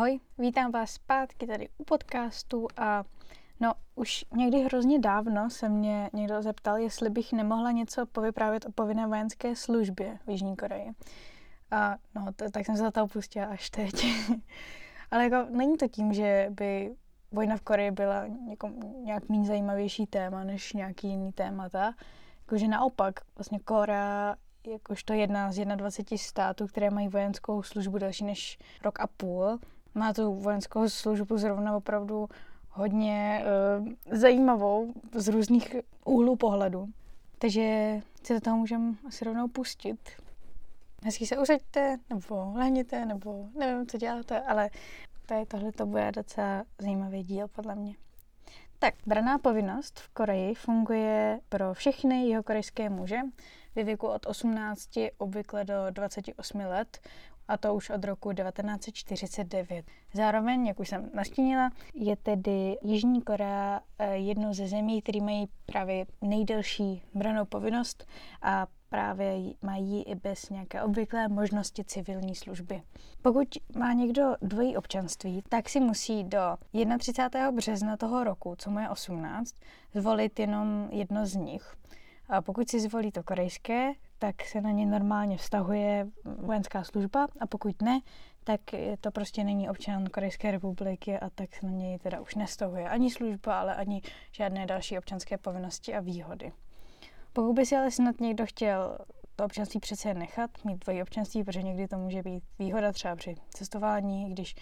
Ahoj, vítám vás zpátky tady u podcastu a no už někdy hrozně dávno se mě někdo zeptal, jestli bych nemohla něco povyprávět o povinné vojenské službě v Jižní Koreji. A no, to, tak jsem se za to opustila až teď. Ale jako není to tím, že by vojna v Koreji byla někom, nějak méně zajímavější téma než nějaký jiný témata. Jakože naopak, vlastně Korea jakožto jedna z 21 států, které mají vojenskou službu delší než rok a půl, má tu vojenskou službu zrovna opravdu hodně uh, zajímavou z různých úhlů pohledu. Takže si do toho můžeme asi rovnou pustit. Hezky se usaďte, nebo lehněte, nebo nevím, co děláte, ale tady tohle to bude docela zajímavý díl podle mě. Tak, braná povinnost v Koreji funguje pro všechny jeho korejské muže ve věku od 18 obvykle do 28 let a to už od roku 1949. Zároveň, jak už jsem nastínila, je tedy Jižní Korea eh, jednou ze zemí, které mají právě nejdelší branou povinnost a právě mají i bez nějaké obvyklé možnosti civilní služby. Pokud má někdo dvojí občanství, tak si musí do 31. března toho roku, co mu je 18, zvolit jenom jedno z nich. A pokud si zvolí to korejské, tak se na ně normálně vztahuje vojenská služba a pokud ne, tak to prostě není občan Korejské republiky a tak se na něj teda už nestahuje ani služba, ale ani žádné další občanské povinnosti a výhody. Pokud by si ale snad někdo chtěl to občanství přece nechat, mít dvojí občanství, protože někdy to může být výhoda třeba při cestování, když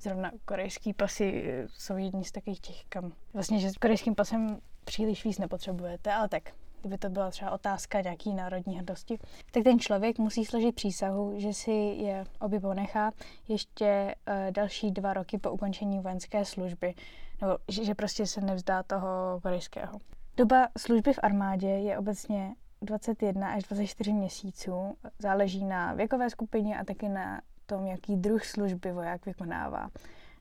zrovna korejský pasy jsou jedni z takových těch, kam vlastně, že s korejským pasem příliš víc nepotřebujete, ale tak kdyby to byla třeba otázka nějaký národní hrdosti, tak ten člověk musí složit přísahu, že si je obě ponechá ještě uh, další dva roky po ukončení vojenské služby, nebo že, že prostě se nevzdá toho korejského. Doba služby v armádě je obecně 21 až 24 měsíců, záleží na věkové skupině a taky na tom, jaký druh služby voják vykonává.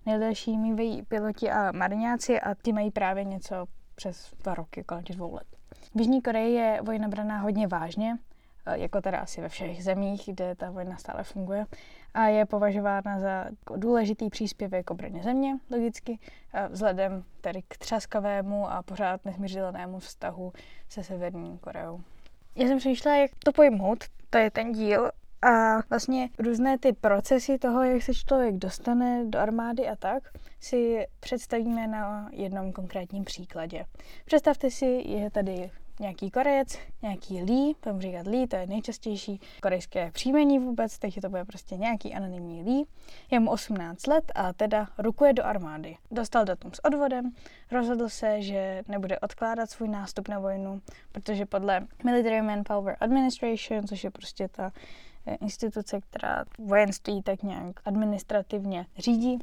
Nejdelší mývají piloti a marňáci a ty mají právě něco přes dva roky, kolem dvou let. V Jižní Koreji je vojna braná hodně vážně, eh, jako teda asi ve všech zemích, kde ta vojna stále funguje a je považována za důležitý příspěvek obraně země, logicky, vzhledem tedy k třaskavému a pořád nesmířitelnému vztahu se Severní Koreou. Já jsem přemýšlela, jak to pojmout, to je ten díl, a vlastně různé ty procesy toho, jak se člověk dostane do armády a tak, si představíme na jednom konkrétním příkladě. Představte si, je tady nějaký Korejec, nějaký Lee, budeme říkat Lee, to je nejčastější korejské příjmení vůbec, takže to bude prostě nějaký anonymní Lee. Je mu 18 let a teda rukuje do armády. Dostal datum s odvodem, rozhodl se, že nebude odkládat svůj nástup na vojnu, protože podle Military Manpower Administration, což je prostě ta instituce, která vojenství tak nějak administrativně řídí,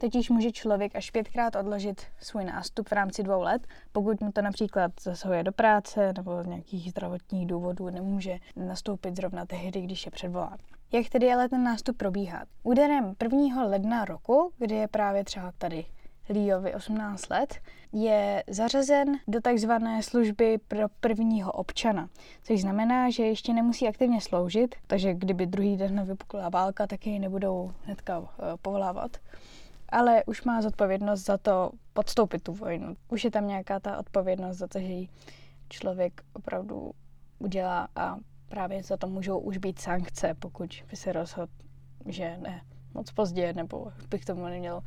Totiž může člověk až pětkrát odložit svůj nástup v rámci dvou let, pokud mu to například zasahuje do práce nebo z nějakých zdravotních důvodů nemůže nastoupit zrovna tehdy, když je předvolán. Jak tedy ale ten nástup probíhá? Úderem 1. ledna roku, kdy je právě třeba tady Líovi 18 let, je zařazen do takzvané služby pro prvního občana, což znamená, že ještě nemusí aktivně sloužit, takže kdyby druhý den vypukla válka, tak jej nebudou hnedka eh, povolávat ale už má zodpovědnost za to podstoupit tu vojnu. Už je tam nějaká ta odpovědnost za to, že ji člověk opravdu udělá a právě za to můžou už být sankce, pokud by se rozhodl, že ne moc pozdě, nebo bych tomu neměl,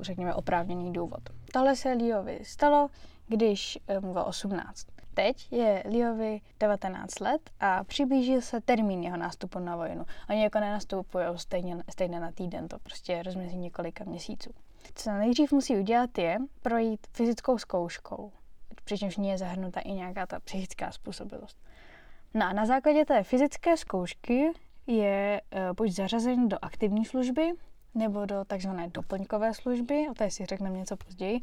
řekněme, oprávněný důvod. Tohle se Liovi stalo, když mu bylo 18. Teď je Liovi 19 let a přiblížil se termín jeho nástupu na vojnu. Oni jako nenastupují stejně, stejně na týden, to prostě je rozmezí několika měsíců. Co nejdřív musí udělat je projít fyzickou zkouškou, přičemž ní je zahrnuta i nějaká ta psychická způsobilost. No a na základě té fyzické zkoušky je uh, buď zařazen do aktivní služby, nebo do takzvané doplňkové služby, o té si řekneme něco později,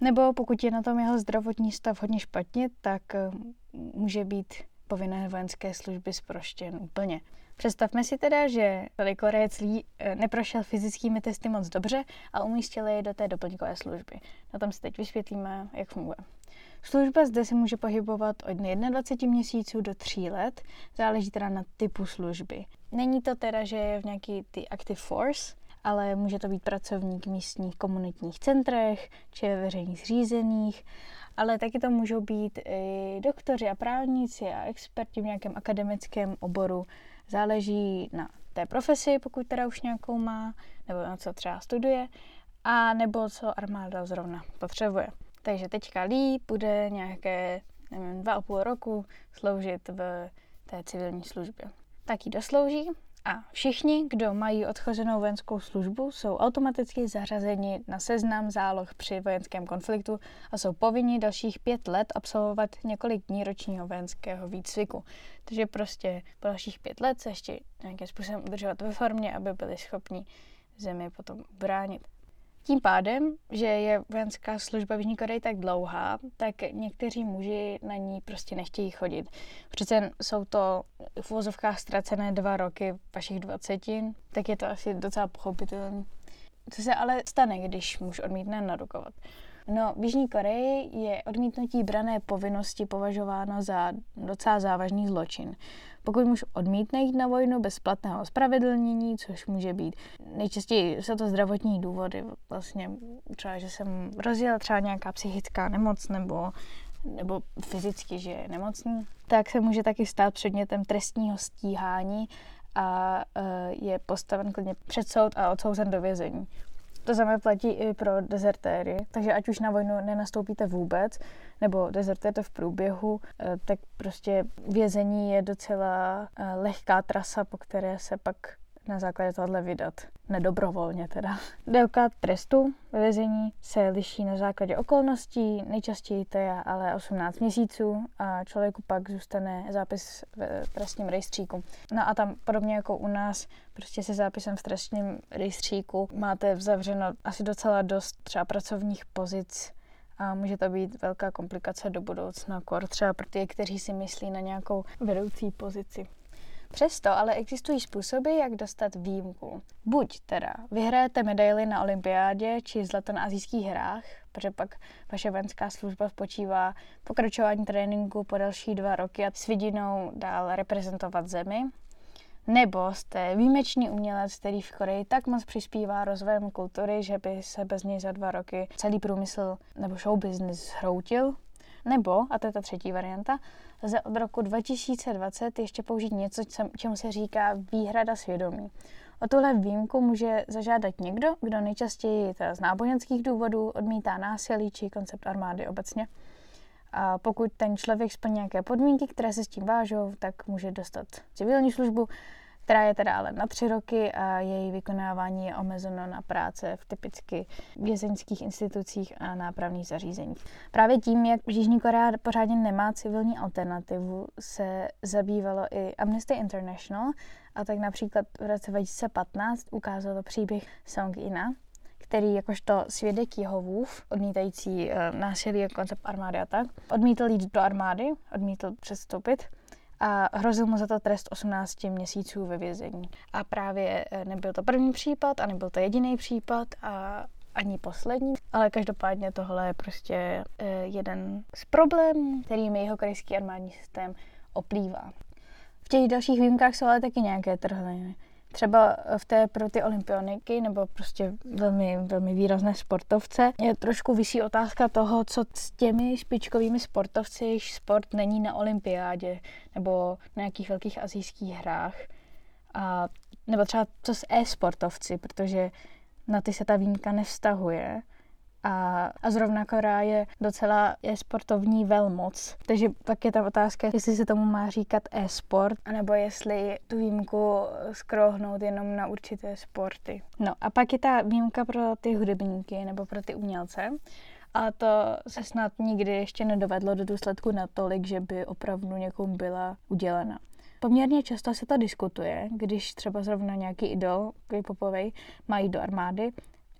nebo pokud je na tom jeho zdravotní stav hodně špatně, tak eh, může být povinné vojenské služby zproštěn úplně. Představme si teda, že Korejec Lee eh, neprošel fyzickými testy moc dobře a umístil je do té doplňkové služby. Na tom si teď vysvětlíme, jak funguje. Služba zde se může pohybovat od 21 měsíců do 3 let, záleží teda na typu služby. Není to teda, že je v nějaký ty active force, ale může to být pracovník v místních komunitních centrech či veřejných zřízených, ale taky to můžou být i doktoři a právníci a experti v nějakém akademickém oboru. Záleží na té profesi, pokud teda už nějakou má, nebo na co třeba studuje, a nebo co armáda zrovna potřebuje. Takže teďka Lee bude nějaké, nevím, dva a půl roku sloužit v té civilní službě. Tak ji doslouží a všichni, kdo mají odchozenou vojenskou službu, jsou automaticky zařazeni na seznam záloh při vojenském konfliktu a jsou povinni dalších pět let absolvovat několik dní ročního vojenského výcviku. Takže prostě po dalších pět let se ještě nějakým způsobem udržovat ve formě, aby byli schopni zemi potom bránit. Tím pádem, že je vojenská služba v Jižní Koreji tak dlouhá, tak někteří muži na ní prostě nechtějí chodit. Přece jsou to v uvozovkách ztracené dva roky vašich dvacetin, tak je to asi docela pochopitelné. Co se ale stane, když muž odmítne narukovat? No, v Jižní Koreji je odmítnutí brané povinnosti považováno za docela závažný zločin. Pokud muž odmítne jít na vojnu bez platného ospravedlnění, což může být nejčastěji jsou to zdravotní důvody, vlastně třeba, že jsem rozjel třeba nějaká psychická nemoc nebo nebo fyzicky, že je nemocný, tak se může taky stát předmětem trestního stíhání a e, je postaven klidně před soud a odsouzen do vězení. To samé platí i pro dezertéry, takže ať už na vojnu nenastoupíte vůbec, nebo dezertujete v průběhu, eh, tak prostě vězení je docela eh, lehká trasa, po které se pak na základě tohle vydat. Nedobrovolně teda. Délka trestu ve vězení se liší na základě okolností, nejčastěji to je ale 18 měsíců a člověku pak zůstane zápis v trestním rejstříku. No a tam podobně jako u nás, prostě se zápisem v trestním rejstříku máte zavřeno asi docela dost třeba pracovních pozic a může to být velká komplikace do budoucna, kor třeba pro ty, kteří si myslí na nějakou vedoucí pozici. Přesto ale existují způsoby, jak dostat výjimku. Buď teda vyhrajete medaily na olympiádě či zlato na azijských hrách, protože pak vaše vojenská služba spočívá pokračování tréninku po další dva roky a s vidinou dál reprezentovat zemi, nebo jste výjimečný umělec, který v Koreji tak moc přispívá rozvojem kultury, že by se bez něj za dva roky celý průmysl nebo show business zhroutil. Nebo, a to je ta třetí varianta, lze od roku 2020 ještě použít něco, čemu se říká výhrada svědomí. O tuhle výjimku může zažádat někdo, kdo nejčastěji z náboženských důvodů odmítá násilí či koncept armády obecně. A pokud ten člověk splní nějaké podmínky, které se s tím vážou, tak může dostat civilní službu, která je teda ale na tři roky a její vykonávání je omezeno na práce v typicky vězeňských institucích a nápravných zařízeních. Právě tím, jak Jižní Korea pořádně nemá civilní alternativu, se zabývalo i Amnesty International a tak například v roce 2015 ukázalo příběh Song Ina, který jakožto svědek Jehovův, odmítající uh, násilí a koncept armády a tak, odmítl jít do armády, odmítl přestoupit a hrozil mu za to trest 18 měsíců ve vězení. A právě eh, nebyl to první případ a nebyl to jediný případ a ani poslední, ale každopádně tohle je prostě eh, jeden z problémů, kterými jeho korejský armádní systém oplývá. V těch dalších výjimkách jsou ale taky nějaké trhliny třeba v té pro ty olympioniky nebo prostě velmi, velmi výrazné sportovce je trošku vysí otázka toho, co s těmi špičkovými sportovci, jejichž sport není na olympiádě nebo na nějakých velkých azijských hrách. A, nebo třeba co s e-sportovci, protože na ty se ta výjimka nevztahuje. A, a zrovna Korea je docela je sportovní velmoc. Takže pak je ta otázka, jestli se tomu má říkat e-sport, anebo jestli tu výjimku skrohnout jenom na určité sporty. No a pak je ta výjimka pro ty hudebníky nebo pro ty umělce. A to se snad nikdy ještě nedovedlo do důsledku natolik, že by opravdu někomu byla udělena. Poměrně často se to diskutuje, když třeba zrovna nějaký idol k-popovej má jít do armády,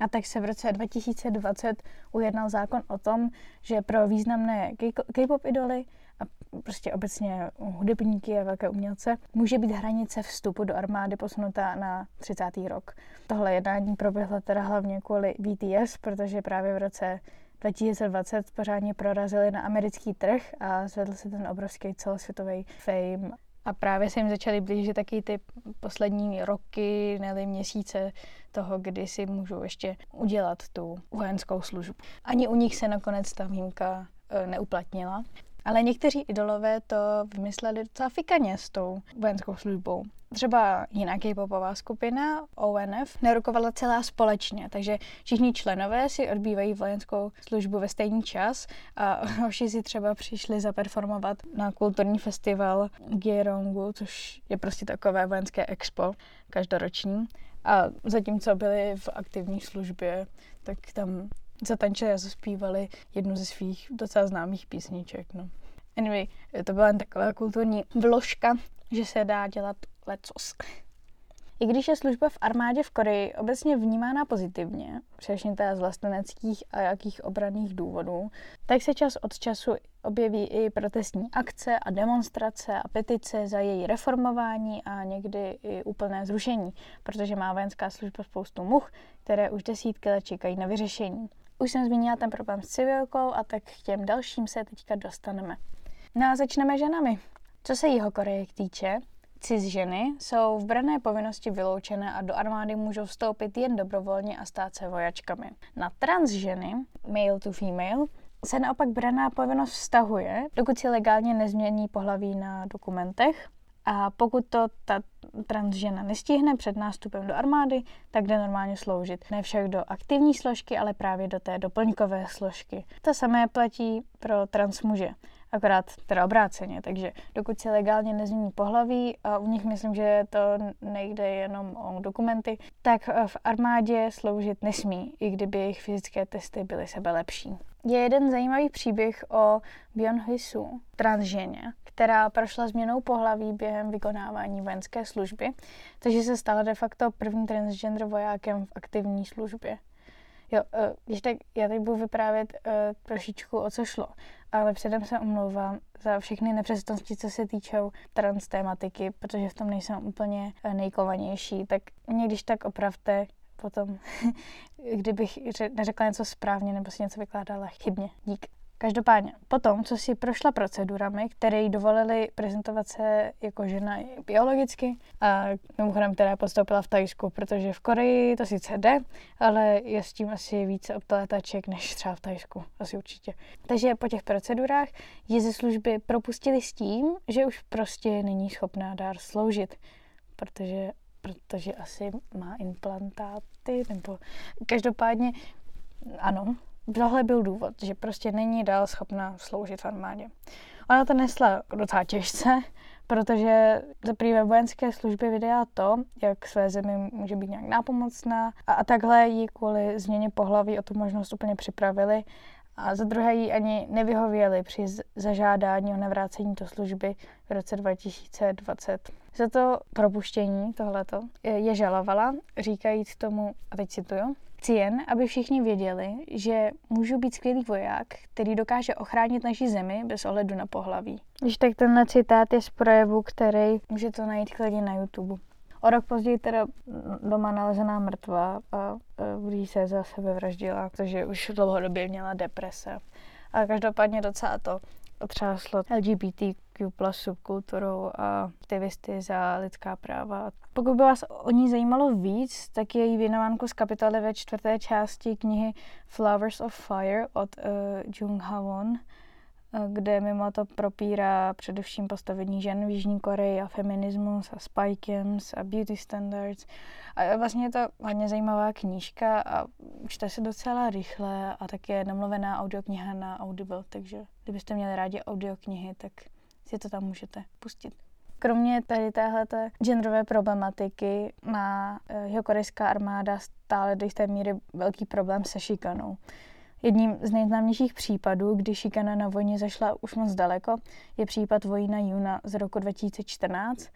a tak se v roce 2020 ujednal zákon o tom, že pro významné K-pop idoly a prostě obecně hudebníky a velké umělce může být hranice vstupu do armády posunutá na 30. rok. Tohle jednání proběhlo teda hlavně kvůli BTS, protože právě v roce 2020 pořádně prorazili na americký trh a zvedl se ten obrovský celosvětový fame A právě se jim začaly blížit taky ty poslední roky, nebo měsíce toho, kdy si můžou ještě udělat tu vojenskou službu. Ani u nich se nakonec ta výjimka e, neuplatnila. Ale někteří idolové to vymysleli docela fikaně s tou vojenskou službou. Třeba jiná popová skupina, ONF, nerukovala celá společně, takže všichni členové si odbývají vojenskou službu ve stejný čas a hoši si třeba přišli zaperformovat na kulturní festival Gyerongu, což je prostě takové vojenské expo každoroční. A zatímco byli v aktivní službě, tak tam zatančili a zaspívali jednu ze svých docela známých písniček. No. Anyway, to byla jen taková kulturní vložka, že se dá dělat lecos. I když je služba v armádě v Koreji obecně vnímána pozitivně, především teda z vlasteneckých a jakých obranných důvodů, tak se čas od času objeví i protestní akce a demonstrace a petice za její reformování a někdy i úplné zrušení, protože má vojenská služba spoustu much, které už desítky let čekají na vyřešení. Už jsem zmínila ten problém s civilkou a tak k těm dalším se teďka dostaneme. No a začneme ženami. Co se jeho Koreje týče, cis ženy jsou v brané povinnosti vyloučené a do armády můžou vstoupit jen dobrovolně a stát se vojačkami. Na trans ženy, male to female, se naopak braná povinnost vztahuje, dokud si legálně nezmění pohlaví na dokumentech. A pokud to ta trans žena nestihne před nástupem do armády, tak jde normálně sloužit. Ne však do aktivní složky, ale právě do té doplňkové složky. To samé platí pro trans muže akorát teda obráceně, takže dokud si legálně nezmění pohlaví, a u nich myslím, že to nejde jenom o dokumenty, tak v armádě sloužit nesmí, i kdyby jejich fyzické testy byly sebe lepší. Je jeden zajímavý příběh o Byon Hisu, transženě, která prošla změnou pohlaví během vykonávání vojenské služby, takže se stala de facto první transgender vojákem v aktivní službě. Jo, uh, když tak já teď budu vyprávět uh, trošičku o co šlo, ale předem se omlouvám za všechny nepřesnosti, co se týčou trans tématiky, protože v tom nejsem úplně uh, nejkovanější, tak mě když tak opravte potom, kdybych neřekla něco správně nebo si něco vykládala chybně. Dík. Každopádně, potom, co si prošla procedurami, které jí dovolily prezentovat se jako žena biologicky, a mimochodem teda postoupila v Tajsku, protože v Koreji to sice jde, ale je s tím asi více obteletaček než třeba v Tajsku, asi určitě. Takže po těch procedurách ji ze služby propustili s tím, že už prostě není schopná dár sloužit, protože protože asi má implantáty, nebo každopádně ano, tohle byl důvod, že prostě není dál schopná sloužit v armádě. Ona to nesla docela těžce, protože zaprvé ve vojenské službě vydala to, jak své zemi může být nějak nápomocná a, a takhle jí kvůli změně pohlaví o tu možnost úplně připravili a za druhé jí ani nevyhověli při zažádání o navrácení do služby v roce 2020. Za to propuštění tohleto je žalovala, říkajíc tomu, a teď cituju, Chci jen, aby všichni věděli, že můžu být skvělý voják, který dokáže ochránit naši zemi bez ohledu na pohlaví. Když tak tenhle citát je z projevu, který můžete najít klidně na YouTube. O rok později teda doma nalezená mrtvá a v se za sebe vraždila, protože už dlouhodobě měla deprese. A každopádně docela to otřáslo LGBTQ plus subkulturou a aktivisty za lidská práva. Pokud by vás o ní zajímalo víc, tak její věnovánku z kapitoly ve čtvrté části knihy Flowers of Fire od uh, Jung Ha-won kde mimo to propírá především postavení žen v Jižní Koreji a feminismus a spy camps a beauty standards. A vlastně je to hodně zajímavá knížka a čte se docela rychle a tak je namluvená audiokniha na Audible, takže kdybyste měli rádi audioknihy, tak si to tam můžete pustit. Kromě tady téhleté genderové problematiky má eh, jeho korejská armáda stále do jisté míry velký problém se šikanou. Jedním z nejznámějších případů, kdy šikana na vojně zašla už moc daleko, je případ Vojna Juna z roku 2014,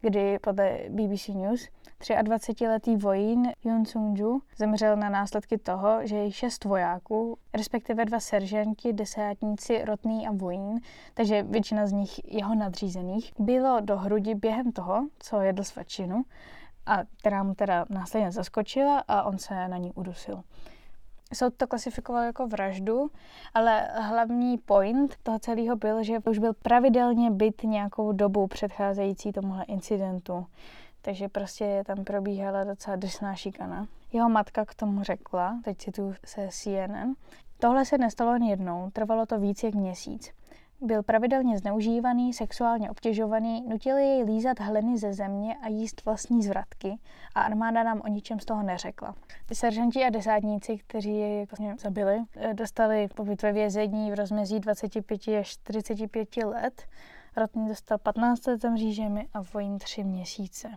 kdy podle BBC News 23-letý vojín Yun Sung-ju zemřel na následky toho, že šest vojáků, respektive dva seržanti, desátníci, rotný a vojín, takže většina z nich jeho nadřízených, bylo do hrudi během toho, co jedl svačinu, a která mu teda následně zaskočila a on se na ní udusil. Soud to klasifikoval jako vraždu, ale hlavní point toho celého byl, že už byl pravidelně byt nějakou dobu předcházející tomuhle incidentu. Takže prostě tam probíhala docela drsná šikana. Jeho matka k tomu řekla, teď tu se CNN, tohle se nestalo jen jednou, trvalo to víc jak měsíc. Byl pravidelně zneužívaný, sexuálně obtěžovaný, nutili jej lízat hleny ze země a jíst vlastní zvratky a armáda nám o ničem z toho neřekla. Seržanti a desátníci, kteří jej vlastně zabili, eh, dostali pobyt ve vězení v rozmezí 25 až 45 let. Rotný dostal 15 let za mřížemi a vojín 3 měsíce.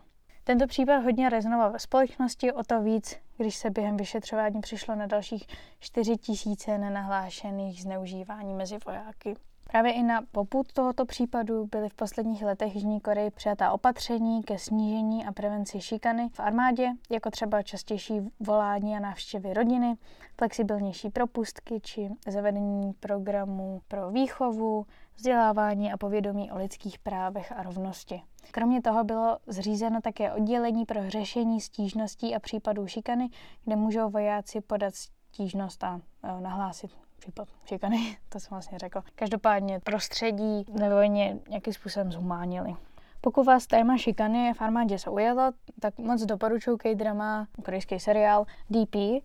Tento případ hodně rezonoval ve společnosti, o to víc, když se během vyšetřování přišlo na dalších 4 tisíce nenahlášených zneužívání mezi vojáky. Právě i na poput tohoto případu byly v posledních letech Jižní Koreji přijatá opatření ke snížení a prevenci šikany v armádě, jako třeba častější volání a návštěvy rodiny, flexibilnější propustky či zavedení programů pro výchovu, vzdělávání a povědomí o lidských právech a rovnosti. Kromě toho bylo zřízeno také oddělení pro řešení stížností a případů šikany, kde můžou vojáci podat stížnost a e, nahlásit případ šikany, to jsem vlastně řekl. Každopádně prostředí nevojně nějakým způsobem zhumánili. Pokud vás téma šikany v armádě zaujalo, tak moc doporučuji K-drama, korejský seriál DP. E,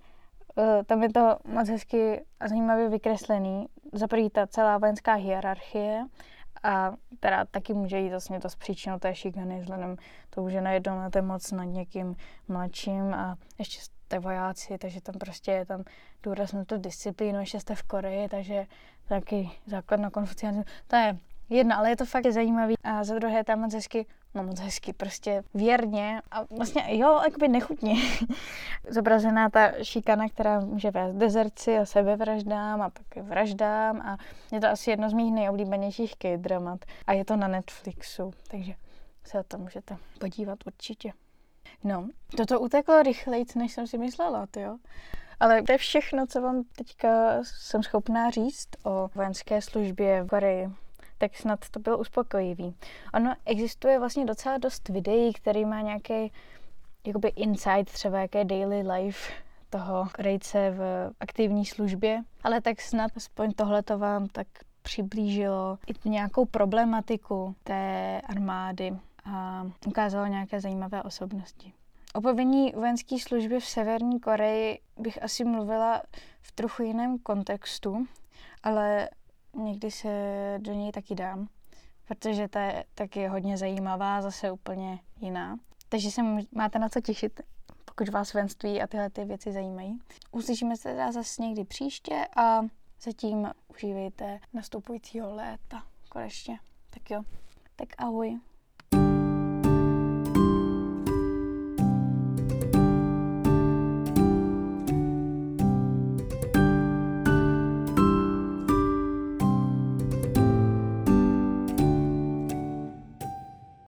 tam je to moc hezky a zajímavě vykreslený. Za ta celá vojenská hierarchie a teda taky může jít vlastně to s té šikany, vzhledem to, že najednou máte moc nad někým mladším a ještě jste vojáci, takže tam prostě je tam důraz na tu disciplínu, ještě jste v Koreji, takže taky základ na konfucianismu. To je jedna, ale je to fakt zajímavý. A za druhé tam moc hezky, no moc hezky, prostě věrně a vlastně jo, jakoby nechutně zobrazená ta šikana, která může vést dezerci a sebevraždám a pak vraždám a je to asi jedno z mých nejoblíbenějších K-dramat a je to na Netflixu, takže se to můžete podívat určitě. No, toto uteklo rychleji, než jsem si myslela, jo. Ale to je všechno, co vám teďka jsem schopná říct o vojenské službě v Koreji. Tak snad to bylo uspokojivý. Ono existuje vlastně docela dost videí, který má nějaký jakoby insight, třeba jaké daily life toho Korejce v aktivní službě. Ale tak snad aspoň tohle to vám tak přiblížilo i nějakou problematiku té armády a ukázalo nějaké zajímavé osobnosti. O povinní vojenské službě v Severní Koreji bych asi mluvila v trochu jiném kontextu, ale někdy se do něj taky dám, protože ta je taky hodně zajímavá, zase úplně jiná. Takže se máte na co těšit, pokud vás vojenství a tyhle ty věci zajímají. Uslyšíme se teda zase někdy příště a zatím užívejte nastupujícího léta konečně. Tak jo, tak ahoj. you